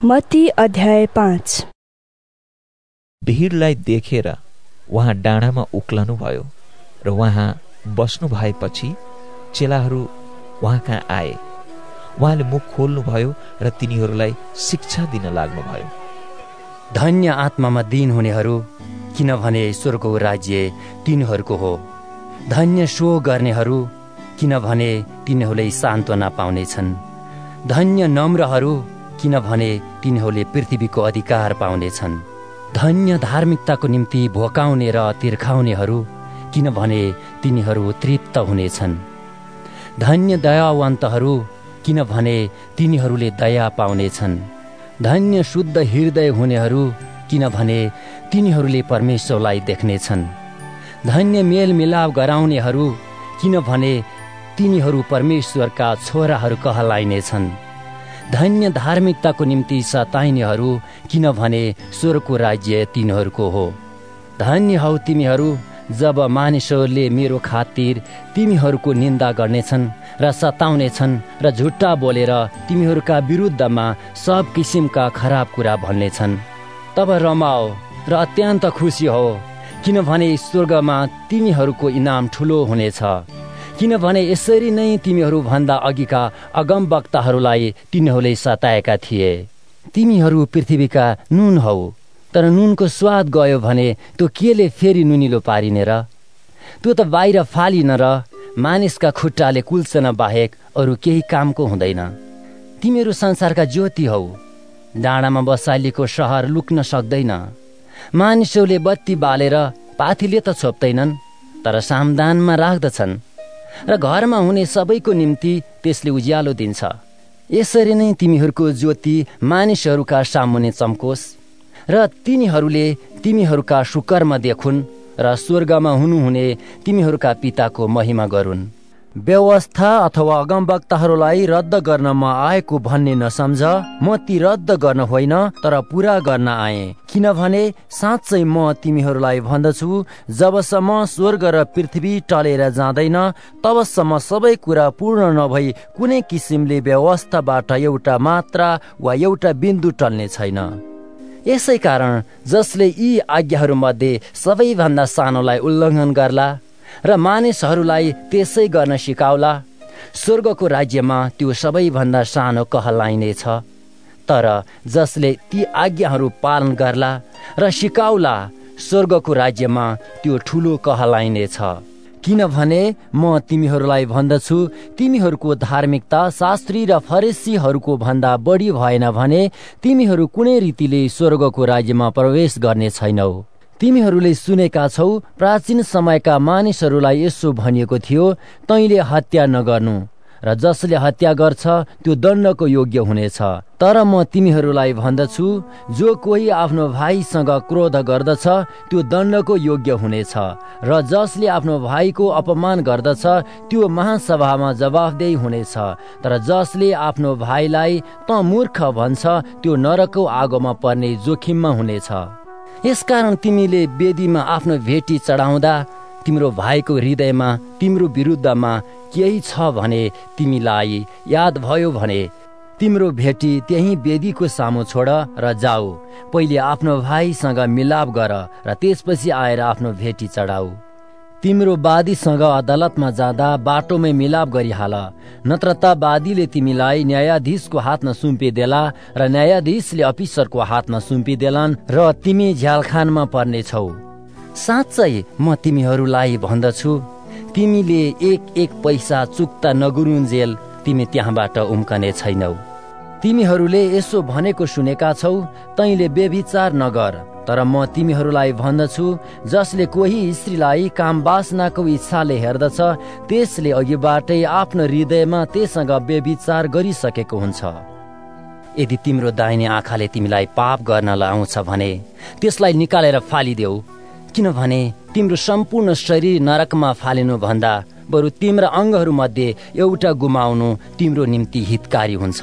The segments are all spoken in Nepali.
मती अध्याय पाँच। भिडलाई देखेर उहाँ डाँडामा उक्लनु भयो र उहाँ बस्नु भएपछि चेलाहरू उहाँ कहाँ आए। उहाँले मुख खोल्नुभयो र तिनीहरूलाई शिक्षा दिन लाग्नुभयो धन्य आत्मामा दिन हुनेहरू किनभने ईश्वरको राज्य तिनीहरूको हो। धन्य सो गर्नेहरू किनभने तिनीहरूले सान्त्वना पाउनेछन्। धन्य नम्रहरू किनभने तिनीहरूले पृथ्वीको अधिकार पाउनेछन्। धन्य धार्मिकताको निम्ति भोकाउने र तिर्खाउनेहरू किनभने तिनीहरू तृप्त हुनेछन्। धन्य दयावन्तहरू किनभने तिनीहरूले दया पाउनेछन्। धन्य शुद्ध हृदय हुनेहरू किनभने तिनीहरूले परमेश्वरलाई देख्नेछन्। धन्य मेलमिलाप गराउनेहरू किनभने तिनीहरू परमेश्वरका छोराहरू कहलाइनेछन्। धन्य धार्मिकताको निम्ति सताइनेहरू किनभने स्वर्गको राज्य तिनीहरूको हो। धन्य हौ तिमीहरू जब मानिसहरूले मेरो खातिर तिमीहरूको निन्दा गर्नेछन् र सताउनेछन् र झुट्टा बोलेर तिमीहरूका विरुद्धमा सब किसिमका खराब कुरा भन्नेछन्। तब रमाओ र अत्यन्त खुसी हो किनभने स्वर्गमा तिमीहरूको इनाम ठुलो हुनेछ। किनभने यसरी नै तिमीहरू भन्दा अघिका अगम वक्ताहरूलाई तिनीहरूले सताएका थिए। तिमीहरू पृथ्वीका नुन हौ तर नुनको स्वाद गयो भने त्यो केले फेरि नुनिलो पारिने र? त्यो त बाहिर फालिन र मानिसका खुट्टाले कुल्सन बाहेक अरू केही कामको हुँदैन। तिमीहरू संसारका ज्योति हौ डाँडामा बसालिएको सहर लुक्न सक्दैन। मानिसहरूले बत्ती बालेर पाथीले त छोप्दैनन् तर सामदानमा राख्दछन्। र घरमा हुने सबैको निम्ति त्यसले उज्यालो दिन्छ। यसरी नै तिमीहरूको ज्योति मानिसहरूका सामुने चम्कोस् र तिनीहरूले तिमीहरूका सुकर्म देखुन् र स्वर्गमा हुनुहुने तिमीहरूका पिताको महिमा गरून्। व्यवस्था अथवा अगमवक्ताहरूलाई रद्द गर्न म आएको भन्ने नसम्झ म ती रद्द गर्न होइन तर पुरा गर्न आए। किनभने साँच्चै म तिमीहरूलाई भन्दछु जबसम्म स्वर्ग र पृथ्वी टलेर जाँदैन तबसम्म सबै कुरा पूर्ण नभई कुनै किसिमले व्यवस्थाबाट एउटा मात्रा वा एउटा बिन्दु टल्ने छैन। यसै कारण जसले यी आज्ञाहरूमध्ये सबैभन्दा सानोलाई उल्लङ्घन गर्ला र मानिसहरूलाई त्यसै गर्न सिकाउला। स्वर्गको राज्यमा त्यो सबैभन्दा सानो कहलाइनेछ तर जसले ती आज्ञाहरू पालन गर्ला र सिकाउला स्वर्गको राज्यमा त्यो ठुलो कहलाइनेछ किनभने म तिमीहरूलाई भन्दछु तिमीहरूको धार्मिकता शास्त्री र फरेसीहरूको भन्दा बढी भएन भने तिमीहरू कुनै रीतिले स्वर्गको राज्यमा प्रवेश गर्ने छैनौ। तिमीहरूले सुनेका छौ प्राचीन समयका मानिसहरूलाई यसो भनिएको थियो तैँले हत्या नगर्नु र जसले हत्या गर्छ त्यो दण्डको योग्य हुनेछ। तर म तिमीहरूलाई भन्दछु जो कोही आफ्नो भाइसँग क्रोध गर्दछ त्यो दण्डको योग्य हुनेछ र जसले आफ्नो भाइको अपमान गर्दछ त्यो महासभामा जवाफदेही हुनेछ। तर जसले आफ्नो भाइलाई त मूर्ख भन्छ त्यो नरकको आगोमा पर्ने जोखिममा हुनेछ। यसकारण तिमीले वेदीमा आफ्नो भेटी चढाउँदा तिम्रो भाइको हृदयमा तिम्रो विरुद्धमा केही छ भने तिमीलाई याद भयो भने तिम्रो भेटी त्यही वेदीको सामु छोड र जाऊ। पहिले आफ्नो भाइसँग मिलाप गर र त्यसपछि आएर आफ्नो भेटी चढाऊ। तिम्रो बादीसँग अदालतमा जाँदा बाटोमै मिलाप गरिहाल। नत्र त बादीले तिमीलाई न्यायाधीशको हातमा सुम्पिदेला र न्यायाधीशले अफिसरको हातमा सुम्पिदेलान् र तिमी झ्यालखानमा पर्नेछौ। साँच्चै म तिमीहरूलाई भन्दछु। तिमीले एक एक पैसा चुक्ता नगुरुन्जेल तिमी त्यहाँबाट उम्कने छैनौ। तिमीहरूले यसो भनेको सुनेका छौ तैँले बेविचार नगर। तर म तिमीहरूलाई भन्दछु जसले कोही स्त्रीलाई काम बासनाको इच्छाले हेर्दछ त्यसले अघिबाटै आफ्नो हृदयमा त्यससँग बेविचार गरिसकेको हुन्छ। यदि तिम्रो दाहिने आँखाले तिमीलाई पाप गर्न लाउँछ भने त्यसलाई निकालेर फालिदेऊ। किनभने तिम्रो सम्पूर्ण शरीर नरकमा फालिनु भन्दा बरु तिम्रा अङ्गहरूमध्ये एउटा गुमाउनु तिम्रो निम्ति हितकारी हुन्छ।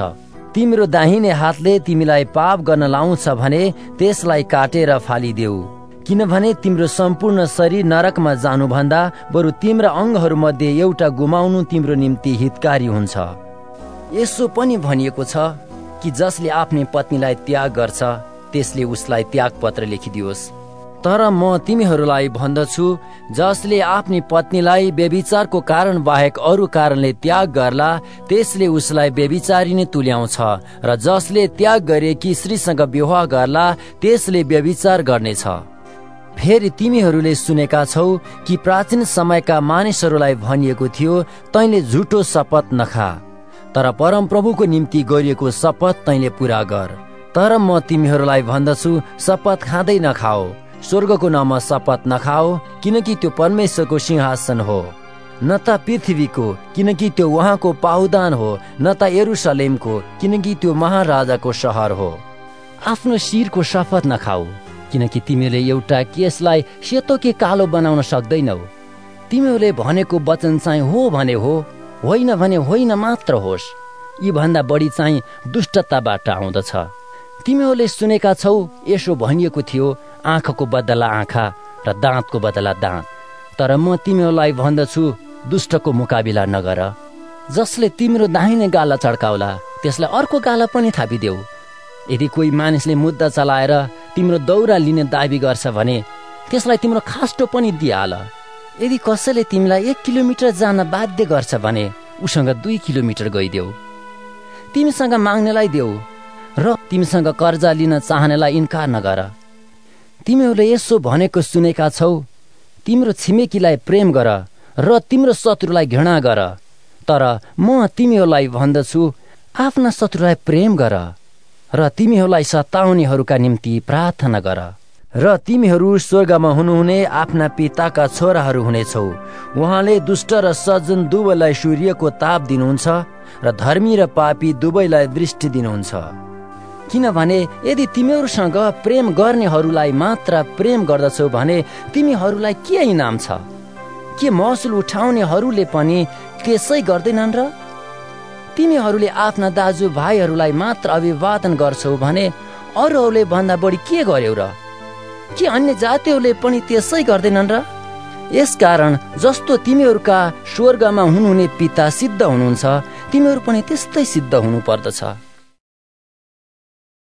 तिम्रो दाहिने हातले तिमीलाई पाप गर्न लाउँछ भने त्यसलाई काटेर फालिदेऊ। किनभने तिम्रो सम्पूर्ण शरीर नरकमा जानुभन्दा बरु तिम्रा अङ्गहरूमध्ये एउटा गुमाउनु तिम्रो निम्ति हितकारी हुन्छ। यसो पनि भनिएको छ कि जसले आफ्नै पत्नीलाई त्याग गर्छ त्यसले उसलाई त्याग पत्र लेखिदियोस्। तर म तिमीहरूलाई भन्दछु जसले आफ्नी पत्नीलाई बेविचारको कारण बाहेक अरू कारणले त्याग गर्ला त्यसले उसलाई बेविचारी नै तुल्याउँछ र जसले त्याग गरेकी श्रीसँग विवाह गर्ला त्यसले बेविचार गर्नेछ। फेरि तिमीहरूले सुनेका छौ कि प्राचीन समयका मानिसहरूलाई भनिएको थियो तैले झुटो शपथ नखा। तर परमप्रभुको निम्ति गरिएको शपथ तैले पुरा गर। तर म तिमीहरूलाई भन्दछु शपथ खाँदै नखाओ। स्वर्गको नाममा शपथ नखाओ किनकि त्यो परमेश्वरको सिंहासन हो। न त पृथ्वीको किनकि त्यो उहाँको पाहुदान हो न त एरुसलेमको किनकि त्यो महाराजाको सहर हो। आफ्नो शिरको शपथ नखाऊ किनकि तिमीले एउटा केसलाई सेतो के कालो बनाउन सक्दैनौ। तिमीहरूले भनेको वचन चाहिँ हो भने हो होइन भने होइन मात्र होस्। यी भन्दा बढी चाहिँ दुष्टताबाट आउँदछ। तिमीहरूले सुनेका छौ यसो भनिएको थियो आँखाको बदला आँखा र दाँतको बदला दाँत। तर म तिमीहरूलाई भन्दछु दुष्टको मुकाबिला नगर। जसले तिम्रो दाहिने गाला चड्काउला त्यसलाई अर्को गाला पनि थापिदेऊ। यदि कोही मानिसले मुद्दा चलाएर तिम्रो दौरा लिने दावी गर्छ भने त्यसलाई तिम्रो खास्टो पनि दिइहाल। यदि कसैले तिमीलाई एक किलोमिटर जान बाध्य गर्छ भने उसँग दुई किलोमिटर गइदेऊ। तिमीसँग माग्नेलाई देऊ र तिमीसँग कर्जा लिन चाहनेलाई इन्कार नगर। तिमीहरूले यसो भनेको सुनेका छौ तिम्रो छिमेकीलाई प्रेम गर र तिम्रो शत्रुलाई घृणा गर। तर म तिमीहरूलाई भन्दछु आफ्ना शत्रुलाई प्रेम गर र तिमीहरूलाई सताउनेहरूका निम्ति प्रार्थना गर। र तिमीहरू स्वर्गमा हुनुहुने आफ्ना पिताका छोराहरू हुनेछौ। उहाँले दुष्ट र सज्जन दुवैलाई सूर्यको ताप दिनुहुन्छ र धर्मी र पापी दुवैलाई दृष्टि दिनुहुन्छ। किनभने यदि तिमीहरूसँग प्रेम गर्नेहरूलाई मात्र प्रेम गर्दछौ भने तिमीहरूलाई के इनाम छ? के महसुल उठाउनेहरूले पनि त्यसै गर्दैनन् र? तिमीहरूले आफ्ना दाजु भाइहरूलाई मात्र अभिवादन गर्छौ भने अरूहरूले भन्दा बढी के गर्यौ र? के अन्य जातिहरूले पनि त्यसै गर्दैनन् र? यसकारण जस्तो तिमीहरूका स्वर्गमा हुनुहुने पिता सिद्ध हुनुहुन्छ तिमीहरू पनि त्यस्तै सिद्ध हुनु पर्दछ